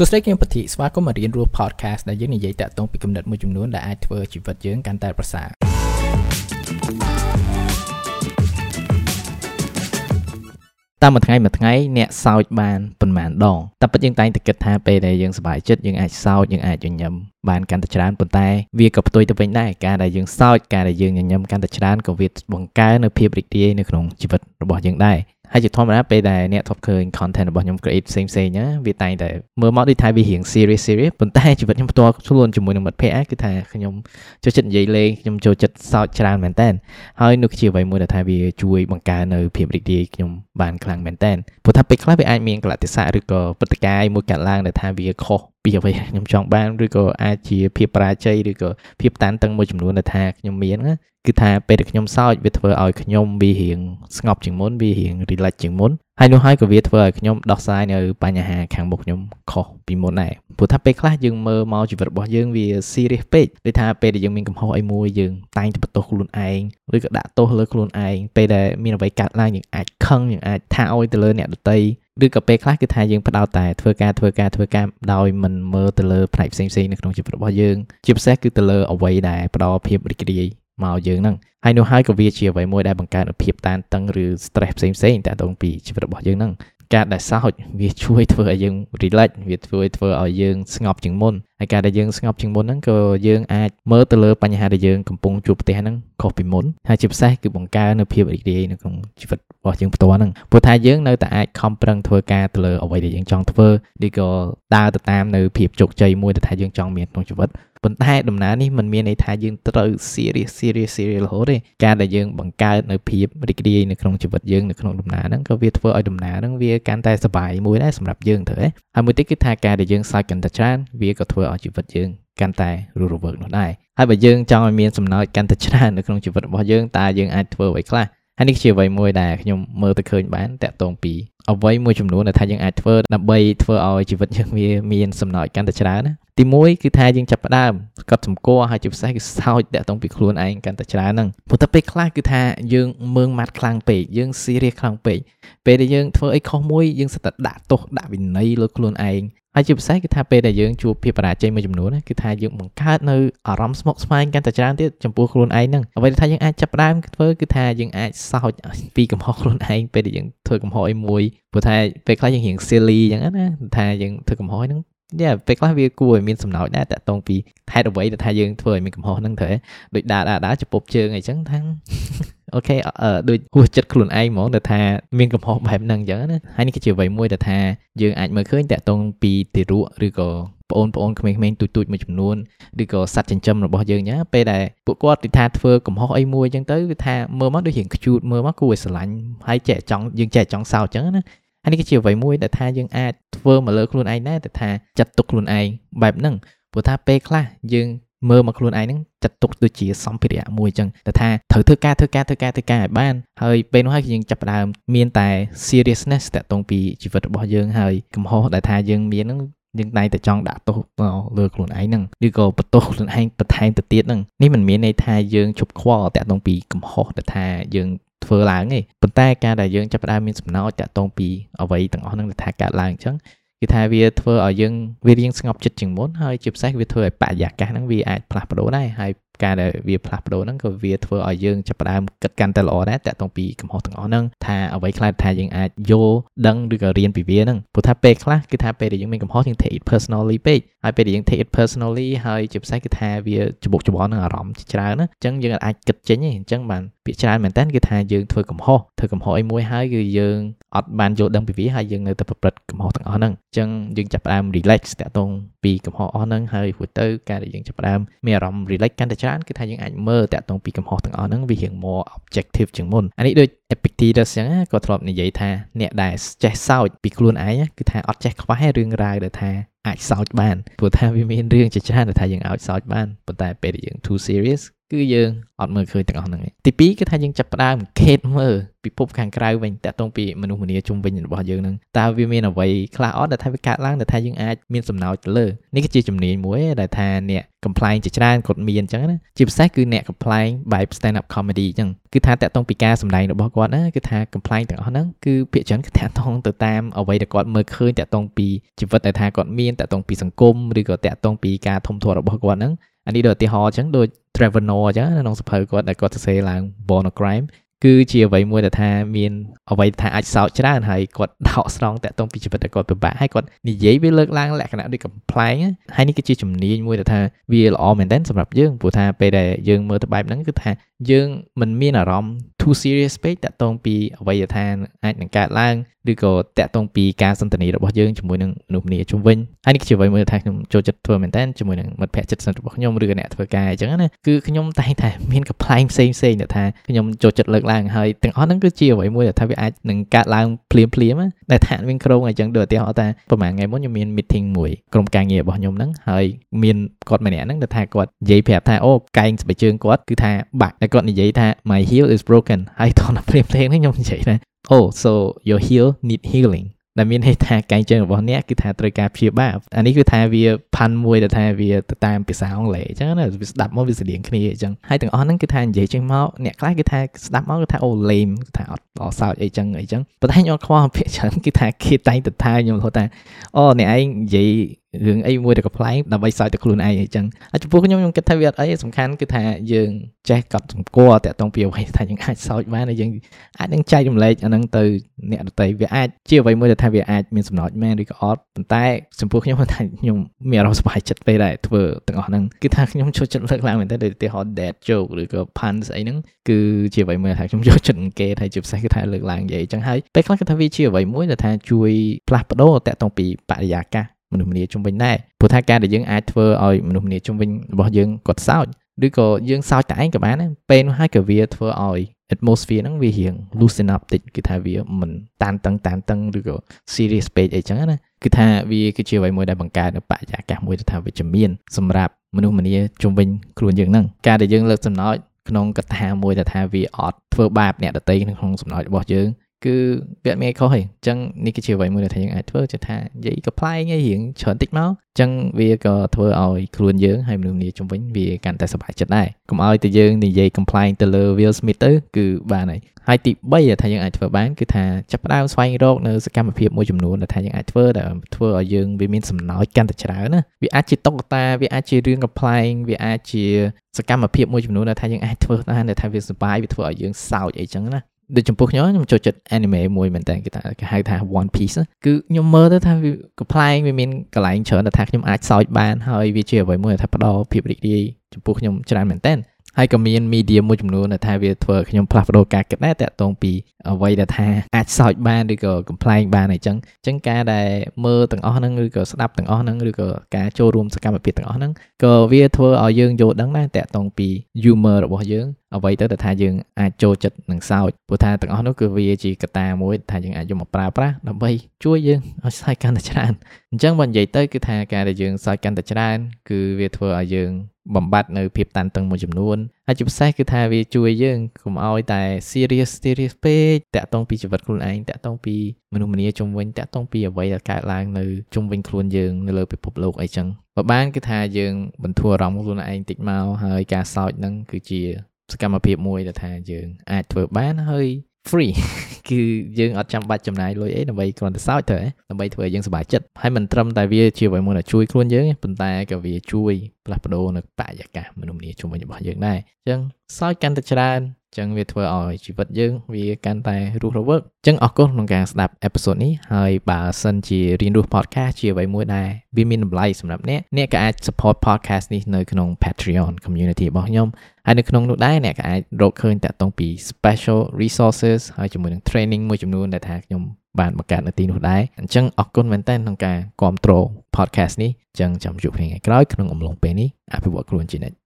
សួស្តីខ្ញុំពធីស្វាគមន៍មករៀនរស់ podcast ដែលយើងនិយាយតាក់ទងពីគំនិតមួយចំនួនដែលអាចធ្វើជីវិតយើងកាន់តែប្រសើរតាមមួយថ្ងៃមួយថ្ងៃអ្នកសើចបានប៉ុន្មានដងតែពិតយើងតែងតែគិតថាពេលដែលយើងសប្បាយចិត្តយើងអាចសើចយើងអាចញញឹមបានកាន់តែច្រើនប៉ុន្តែវាក៏ផ្ទុយទៅវិញដែរការដែលយើងសើចការដែលយើងញញឹមកាន់តែច្រើនក៏វាបង្កើននូវភាពរីករាយនៅក្នុងជីវិតរបស់យើងដែរ ហើយជាធម្មតាពេលដែលអ្នកធ្លាប់ឃើញ content របស់ខ្ញុំ create ផ្សេងផ្សេងណាវាតែងតែមើលមកដូចថាវារៀង serious serious ប៉ុន្តែជីវិតខ្ញុំផ្ទាល់ខ្លួនជាមួយនឹងមិត្តភ័ក្តិគឺថាខ្ញុំចូលចិត្តនិយាយលេងខ្ញុំចូលចិត្តសើចច្រើនមែនតើហើយនោះជាអ្វីមួយដែលថាវាជួយបង្កើននៅភាពរីករាយខ្ញុំបានខ្លាំងមែនតើព្រោះថាពេលខ្លះវាអាចមានកលតិសៈឬក៏ព្រឹត្តិការណ៍មួយកើតឡើងដែលថាវាខុស ពីអ្វីខ្ញុំចង់បានឬក៏អាចជាភាពបរាជ័យឬក៏ភាពតានតឹងមួយចំនួនដែលថាខ្ញុំមានណាគឺថាពេលដែលខ្ញុំសើចវាធ្វើឲ្យខ្ញុំវារៀងស្ងប់ជាងមុនវារៀង relax ជាងមុនហើយនោះហើយក៏វាធ្វើឲ្យខ្ញុំដោះស្រាយនៅបញ្ហាខាងមុខខ្ញុំខុសពីមុនដែរព្រោះថាពេលខ្លះយើងមើលមកជីវិតរបស់យើងវា serious ពេកដូចថាពេលដែលយើងមានកំហុសអីមួយយើងតែងតែបន្ទោសខ្លួនឯងឬក៏ដាក់ទោសលើខ្លួនឯងពេលដែលមានអ្វីកើតឡើងយើងអាចខឹងយើងអាចថាអោយទៅលើអ្នកដទៃ ឬក៏ពេលខ្លះគឺថាយើងផ្ដោតតែធ្វើការធ្វើការធ្វើការដោយមិនមើលទៅលើផ្នែកផ្សេងៗនៅក្នុងជីវិតរបស់យើងជាពិសេសគឺទៅលើអ្វីដែលផ្ដល់ភាពរីករាយមកយើងហ្នឹងហើយនោះហើយក៏វាជាអ្វីមួយដែលបង្កើនភាពតានតឹងឬ stress ផ្សេងផ្សេងតាក់ទងពីជីវិតរបស់យើងហ្នឹងការដែលសើចវាជួយធ្វើឲ្យយើង relax វាធ្វើឲ្យធ្វើឲ្យយើងស្ងប់ជាងមុនហើយការដែលយើងស្ងប់ជាងមុនហ្នឹងក៏យើងអាចមើលទៅលើបញ្ហាដែលយើងកំពុងជួបប្រទះហ្នឹងខុសពីមុនហើយជាពិសេសគឺបង្កើននូវភាពរីករាយនៅក្នុងជីវិត របស់យើងផ្ទាល់ហ្នឹងព្រោះថាយើងនៅតែអាចខំប្រឹងធ្វើការទៅលើអ្វីដែលយើងចង់ធ្វើឬក៏ដើរទៅតាមនៅភាពជោគជ័យមួយដែលថាយើងចង់មានក្នុងជីវិតប៉ុន្តែដំណើរនេះมันមានន័យថាយើងត្រូវ serious serious serious រហូតទេការដែលយើងបង្កើតនៅភាពរីករាយនៅក្នុងជីវិតយើងនៅក្នុងដំណើរហ្នឹងក៏វាធ្វើឲ្យដំណើរហ្នឹងវាកាន់តែសុបាយមួយដែរសម្រាប់យើងទៅហើយមួយទៀតគឺថាការដែលយើងសើចកាន់តែច្រើនវាក៏ធ្វើឲ្យជីវិតយើងកាន់តែរស់រវើកនោះដែរហើយបើយើងចង់ឲ្យមានសំណើចកាន់តែច្រើននៅក្នុងជីវិតរបស់យើងតើយើងអាចធ្វើអ្វីខ្លះ ហើយនេះជាអ្វីមួយដែលខ្ញុំមើលទៅឃើញបានតាក់ទងពីអ្វីមួយចំនួនដែលថាយើងអាចធ្វើដើម្បីធ្វើឲ្យជីវិតយើងវាមានសំណើចកាន់តែច្រើនណាទី1គឺថាយើងចាប់ផ្ដើមកត់សម្គាល់ហើយជាពិសេសគឺសោចតាក់ទងពីខ្លួនឯងកាន់តែច្រើនហ្នឹងព្រោះតែពេលខ្លះគឺថាយើងមើងម៉ាត់ខ្លាំងពេកយើង serious ខ្លាំងពេកពេលដែលយើងធ្វើអីខុសមួយយើងសិតតែដាក់ទោសដាក់វិន័យលើខ្លួនឯង ហើយជាពិសេសគឺថាពេលដែលយើងជួបភាពបរាជ័យមួយចំនួនគឺថាយើងបង្កើតនៅអារម្មណ៍ស្មុគស្មាញកាន់តែច្រើនទៀតចំពោះខ្លួនឯងហ្នឹងអ្វីដែលថាយើងអាចចាប់ផ្ដើមធ្វើគឺថាយើងអាចសោចពីកំហុសខ្លួនឯងពេលដែលយើងធ្វើកំហុសអីមួយព្រោះថាពេលខ្លះយើងរៀង silly អញ្ចឹងណាថាយើងធ្វើកំហុសហ្នឹងយ៉ាពេលខ្លះវាគួរឲ្យមានសំណោចដែរតាក់ទងពីហេតុអ្វីដែលថាយើងធ្វើឲ្យមានកំហុសហ្នឹងត្រូវដូចដើរដើរដើរចពុបជើងអីចឹងថា អូខេដូចហួសចិត្តខ្លួនឯងហ្មងដែលថាមានកំហុសបែបហ្នឹងអញ្ចឹងណាហើយនេះគឺជាអ្វីមួយដែលថាយើងអាចមើលឃើញតាក់ទងពីទារកឬក៏បងប្អូនក្មេងៗទូចទូចមួយចំនួនឬក៏សត្វចិញ្ចឹមរបស់យើងណាពេលដែលពួកគាត់ទីថាធ្វើកំហុសអីមួយអញ្ចឹងទៅគឺថាមើលមកដូចរៀងខ្ជូតមើលមកគួរឲ្យស្រឡាញ់ហើយចេះចង់យើងចេះចង់សោតអញ្ចឹងណាហើយនេះគឺជាអ្វីមួយដែលថាយើងអាចធ្វើមកលើខ្លួនឯងដែរតែថាចាត់ទុកខ្លួនឯងបែបហ្នឹងព្រោះថាពេលខ្លះយើង មើលមកខ្លួនឯងហ្នឹងចាត់ទុកដូចជាសម្ភារៈមួយអញ្ចឹងតែថាត្រូវធ្វើការធ្វើការធ្វើការធ្វើការឲ្យបានហើយពេលនោះហើយយើងចាប់ផ្ដើមមានតែ seriousness តាក់ទងពីជីវិតរបស់យើងហើយកំហុសដែលថាយើងមានហ្នឹងយើងតែតែចង់ដាក់ទោសលើខ្លួនឯងហ្នឹងឬក៏បន្ទោសខ្លួនឯងបន្ថែមទៅទៀតហ្នឹងនេះមិនមានន័យថាយើងជប់ខ្វល់តាក់ទងពីកំហុសដែលថាយើងធ្វើឡើងទេប៉ុន្តែការដែលយើងចាប់ផ្ដើមមានសំណោចតាក់ទងពីអ្វីទាំងអស់ហ្នឹងដែលថាកើតឡើងអញ្ចឹង គឺថាវាធ្វើឲ្យយើងវារៀងស្ងប់ចិត្តជាងមុនហើយជាពិសេសវាធ្វើឲ្យបរិយាកាសហ្នឹងវាអាចផ្លាស់ប្ដូរដែរហើយការដែលវាផ្លាស់ប្ដូរហ្នឹងក៏វាធ្វើឲ្យយើងចាប់ផ្ដើមគិតកាន់តែល្អដែរតាក់ទងពីកំហុសទាំងអស់ហ្នឹងថាអ្វីខ្លះថាយើងអាចយល់ដឹងឬក៏រៀនពីវាហ្នឹងព្រោះថាពេលខ្លះគឺថាពេលដែលយើងមានកំហុសយើង take it personally ពេកហើយពេលដែលយើង take it personally ហើយជាពិសេសគឺថាវាច្បុកច្បល់នឹងអារម្មណ៍ច្រើនណាអញ្ចឹងយើងអាចគិតចេញទេអញ្ចឹងបានពាក្យច្រើនមែនតើគឺថាយើងធ្វើកំហុសធ្វើកំហុសអីមួយហើយគឺយើងអត់បានយល់ដឹងពីវាហើយយើងនៅតែប្រព្រឹត្ត កំហុសទាំងអស់ហ្នឹងអញ្ចឹងយើងចាប់ផ្ដើម relax តាក់ទងពីកំហុសអស់ហ្នឹងហើយរួចទៅការដែលយើងចាប់ផ្ដើមមានអារម្មណ៍ relax កាន់តែច្រើនគឺថាយើងអាចមើលតាក់ទងពីកំហុសទាំងអស់ហ្នឹងវារៀង more objective ជាងមុនអានេះដូច Epictetus អញ្ចឹងក៏ធ្លាប់និយាយថាអ្នកដែលចេះសោចពីខ្លួនឯងគឺថាអត់ចេះខ្វះរឿងរ៉ាវដែលថាអាចសោចបានព្រោះថាវាមានរឿងជាច្រើនដែលថាយើងអាចសោចបានប៉ុន្តែពេលដែលយើង too serious គឺយើងអត់មើលឃើញទាំងអស់ហ្នឹងឯងទី2គឺថាយើងចាប់ផ្ដើមខេតមើលពិភពខាងក្រៅវិញតាក់ទងពីមនុស្សម្នាជុំវិញរបស់យើងហ្នឹងតើវាមានអ្វីខ្លះអត់ដែលថាវាកើតឡើងដែលថាយើងអាចមានសំណោចទៅលើនេះគឺជាជំនាញមួយដែលថាអ្នក complain ជាច្រើនគាត់មានអញ្ចឹងណាជាពិសេសគឺអ្នក complain បែប stand up comedy អញ្ចឹងគឺថាតាក់ទងពីការសម្ដែងរបស់គាត់ណាគឺថា complain ទាំងអស់ហ្នឹងគឺភាគច្រើនគឺតាក់ទងទៅតាមអ្វីដែលគាត់មើលឃើញតាក់ទងពីជីវិតដែលថាគាត់មានតាក់ទងពីសង្គមឬក៏តាក់ទងពីការធំធាត់របស់គាត់ហ្នឹង អានេះដូចឧទាហរណ៍អញ្ចឹងដូច Trevor Noah អញ្ចឹងក្នុងសភៅគាត់ដែលគាត់សរសេរឡើង Born a Crime គឺជាអ្វីមួយដែលថាមានអ្វីថាអាចសោកច្រើនហើយគាត់ដកស្រង់តាក់ទងពីជីវិតដែលគាត់ពិបាកហើយគាត់និយាយវាលើកឡើងលក្ខណៈដូចកំ pl ែងហើយនេះគឺជាជំនាញមួយដែលថាវាល្អមែនទែនសម្រាប់យើងព្រោះថាពេលដែលយើងមើលទៅបែបហ្នឹងគឺថាយើងមិនមានអារម្មណ៍ too serious ពេកតាក់ទងពីអ្វីដែលថាអាចនឹងកើតឡើងឬក៏តាក់ទងពីការសន្ទនារបស់យើងជាមួយនឹងមនុស្សម្នាជុំវិញហើយនេះគឺជាអ្វីមួយថាខ្ញុំចូលចិត្តធ្វើមែនតើជាមួយនឹងមិត្តភ័ក្តិជិតស្និទ្ធរបស់ខ្ញុំឬក៏អ្នកធ្វើការអញ្ចឹងណាគឺខ្ញុំតែងតែមានកំ pl ែងផ្សេងផ្សេងដែលថាខ្ញុំចូលចិត្តលើកឡើងហើយទាំងអស់ហ្នឹងគឺជាអ្វីមួយដែលថាវាអាចនឹងកើតឡើងភ្លាមភ្លាមដែលថាមានក្រុងអញ្ចឹងដូចឧទាហរណ៍ថាប្រហែលថ្ងៃមុនខ្ញុំមាន meeting មួយក្រុមការងាររបស់ខ្ញុំហ្នឹងហើយមានគាត់ម្នាក់ហ្នឹងដែលថាគាត់និយាយប្រាប់ថាអូកែងស្បែកជើងគាត់គឺថាបាក់តែគាត់និយាយថា my heel is broken ហើយតោះភ្លាមភ្លាមហ្នឹងខ្ញុំនិយាយថា oh so your heel need healing ដែលមានន័យថាកែងជើងរបស់អ្នកគឺថាត្រូវការព្យាបាលអានេះគឺថាវាផាន់មួយដែលថាវាទៅតាមភាសាអង់គ្លេសអញ្ចឹងណាវាស្ដាប់មកវាស្តៀងគ្នាអញ្ចឹងហើយទាំងអស់ហ្នឹងគឺថានិយាយចេញមកអ្នកខ្លះគឺថាស្ដាប់មកគឺថាអូ lame គឺថាអត់ អសោចអីចឹងអីចឹងប៉ុន្តែខ្ញុំអត់ខ្វល់ភាគច្រើនគឺថាគេតែងទៅថាខ្ញុំហៅថាអូអ្នកឯងនិយាយរឿងអីមួយដែលកំ pl ែងដើម្បីសើចទៅខ្លួនឯងអីចឹងហើយចំពោះខ្ញុំខ្ញុំគិតថាវាអត់អីសំខាន់គឺថាយើងចេះកត់សម្គាល់តាក់ទងពីអ្វីថាយើងអាចសើចបានហើយយើងអាចនឹងចែករំលែកអាហ្នឹងទៅអ្នកដទៃវាអាចជាអ្វីមួយដែលថាវាអាចមានសំណោចមែនឬក៏អត់ប៉ុន្តែចំពោះខ្ញុំថាខ្ញុំមានអារម្មណ៍សប្បាយចិត្តពេលដែលធ្វើទាំងអស់ហ្នឹងគឺថាខ្ញុំចូលចិត្តលើកឡើងមែនតើដូចឧទាហរណ៍ dead joke ឬក៏ puns អីហ្នឹងគឺជាអ្វីមួយថាខ្ញុំចូលចិត្តអង្កេតហើយជាពិសេសគឺថាលើកឡើងនិយាយអញ្ចឹងហើយពេលខ្លះគឺថាវាជាអ្វីមួយដែលថាជួយផ្លាស់ប្ដូរតាក់ទងពីបរិយាកាសមនុស្សម្នាជុំវិញដែរព្រោះថាការដែលយើងអាចធ្វើឲ្យមនុស្សម្នាជុំវិញរបស់យើងគាត់សើចឬក៏យើងសើចតែឯងក៏បានដែរពេលនោះហើយក៏វាធ្វើឲ្យ atmosphere ហ្នឹងវារៀង loosen up តិចគឺថាវាមិនតានតឹងតានតឹងឬក៏ serious ពេកអីចឹងណាគឺថាវាគឺជាអ្វីមួយដែលបង្កើតនៅបរិយាកាសមួយទៅថាវិជ្ជមានសម្រាប់មនុស្សម្នាជុំវិញខ្លួនយើងហ្នឹងការដែលយើងលើកសំណើច ក្នុងកថាមួយដែលថាវាអត់ធ្វើបាបអ្នកដទៃក្នុងសំណើចរបស់យើង គឺវាអត់មានអីខុសទេអញ្ចឹងនេះគឺជាអ្វីមួយដែលថាយើងអាចធ្វើជាថានិយាយកំ pl ែងឯងរៀងច្រើនតិចមកអញ្ចឹងវាក៏ធ្វើឲ្យខ្លួនយើងហើយមនុស្សនាជំវិញវាកាន់តែសប្បាយចិត្តដែរកុំឲ្យតែយើងនិយាយកំ pl ែងទៅលើ Will Smith ទៅគឺបានហើយហើយទី3ដែលថាយើងអាចធ្វើបានគឺថាចាប់ផ្ដើមស្វែងរកនៅសកម្មភាពមួយចំនួនដែលថាយើងអាចធ្វើដែលធ្វើឲ្យយើងវាមានសំណោចកាន់តែច្រើនណាវាអាចជាតុក្កតាវាអាចជារឿងកំ pl ែងវាអាចជាសកម្មភាពមួយចំនួនដែលថាយើងអាចធ្វើបានដែលថាវាសុបាយវាធ្វើឲ្យយើងសើចអីចឹងណា ដូចចំពោះខ្ញុំខ្ញុំចូលចិត្ត anime មួយមែនតើគេថាគេហៅថា One Piece គឺខ្ញុំមើលទៅថាវាកំ pl ែងវាមានកន្លែងច្រើនដែលថាខ្ញុំអាចសើចបានហើយវាជាអ្វីមួយដែលថាផ្ដល់ភាពរីករាយចំពោះខ្ញុំច្រើនមែនតើហើយក៏មាន media មួយចំនួនដែលថាវាធ្វើខ្ញុំផ្លាស់ប្ដូរការគិតដែរតាក់ទងពីអ្វីដែលថាអាចសើចបានឬក៏កំ pl ែងបានអីចឹងអញ្ចឹងការដែលមើលទាំងអស់ហ្នឹងឬក៏ស្ដាប់ទាំងអស់ហ្នឹងឬក៏ការចូលរួមសកម្មភាពទាំងអស់ហ្នឹងក៏វាធ្វើឲ្យយើងយល់ដឹងដែរតាក់ទងពី humor របស់យើងអ្វីទៅដែលថាយើងអាចចូលចិត្តនឹងសើចព្រោះថាទាំងអស់នោះគឺវាជាកត្តាមួយថាយើងអាចយកមកប្រើប្រាស់ដើម្បីជួយយើងឲ្យសើចកាន់តែច្រើនអញ្ចឹងបើនិយាយទៅគឺថាការដែលយើងសើចកាន់តែច្រើន គឺវាធ្វើឲ្យយើងបំបត្តិនៅភាពតានតឹងមួយចំនួនហើយជាពិសេសគឺថាវាជួយយើងកុំឲ្យតែ serious serious ពេកតាក់ទងពីជីវិតខ្លួនឯងតាក់ទងពីមនុស្សម្នាជុំវិញតាក់ទងពីអ្វីដែលកើតឡើងនៅជុំវិញខ្លួនយើងនៅលើពិភពលោកអីចឹងបើបានគឺថាយើងបន្ធូរអារម្មណ៍ខ្លួនឯងតិចមកហើយការសើចហ្នឹងគឺជា សកម្មភាពមួយដែលថាយើងអាចធ្វើបានហើយ free គឺយើងអត់ចាំបាច់ចំណាយលុយអីដើម្បីគ្រាន់តែសើចទៅដើម្បីធ្វើឲ្យយើងសប្បាយចិត្តហើយមិនត្រឹមតែវាជាអ្វីមួយដែលជួយខ្លួនយើងប៉ុន្តែក៏វាជួយផ្លាស់ប្ដូរនៅបរិយាកាសមនុស្សម្នាជុំវិញរបស់យើងដែរអញ្ចឹងសើចកាន់តែច្រើន ចឹងវាធ្វើឲ្យជីវិតយើងវាកាន់តែរស់រវើកចឹងអរគុណក្នុងការស្ដាប់អេពីសូតនេះហើយបើសិនជារៀនរស់ podcast ជាអ្វីមួយដែលវាមានតម្លៃសម្រាប់អ្នកអ្នកក៏អាច support podcast នេះនៅក្នុង Patreon community របស់ខ្ញុំហើយនៅក្នុងនោះដែរអ្នកក៏អាចរកឃើញតាក់ទងពី special resources ហើយជាមួយនឹង training មួយចំនួនដែលថាខ្ញុំបានបង្កើតនៅទីនោះដែរអញ្ចឹងអរគុណមែនតើក្នុងការគ្រប់គ្រង podcast នេះអញ្ចឹងចាំជួបគ្នាថ្ងៃក្រោយក្នុងអំឡុងពេលនេះអភិវឌ្ឍខ្លួនជានិច្ច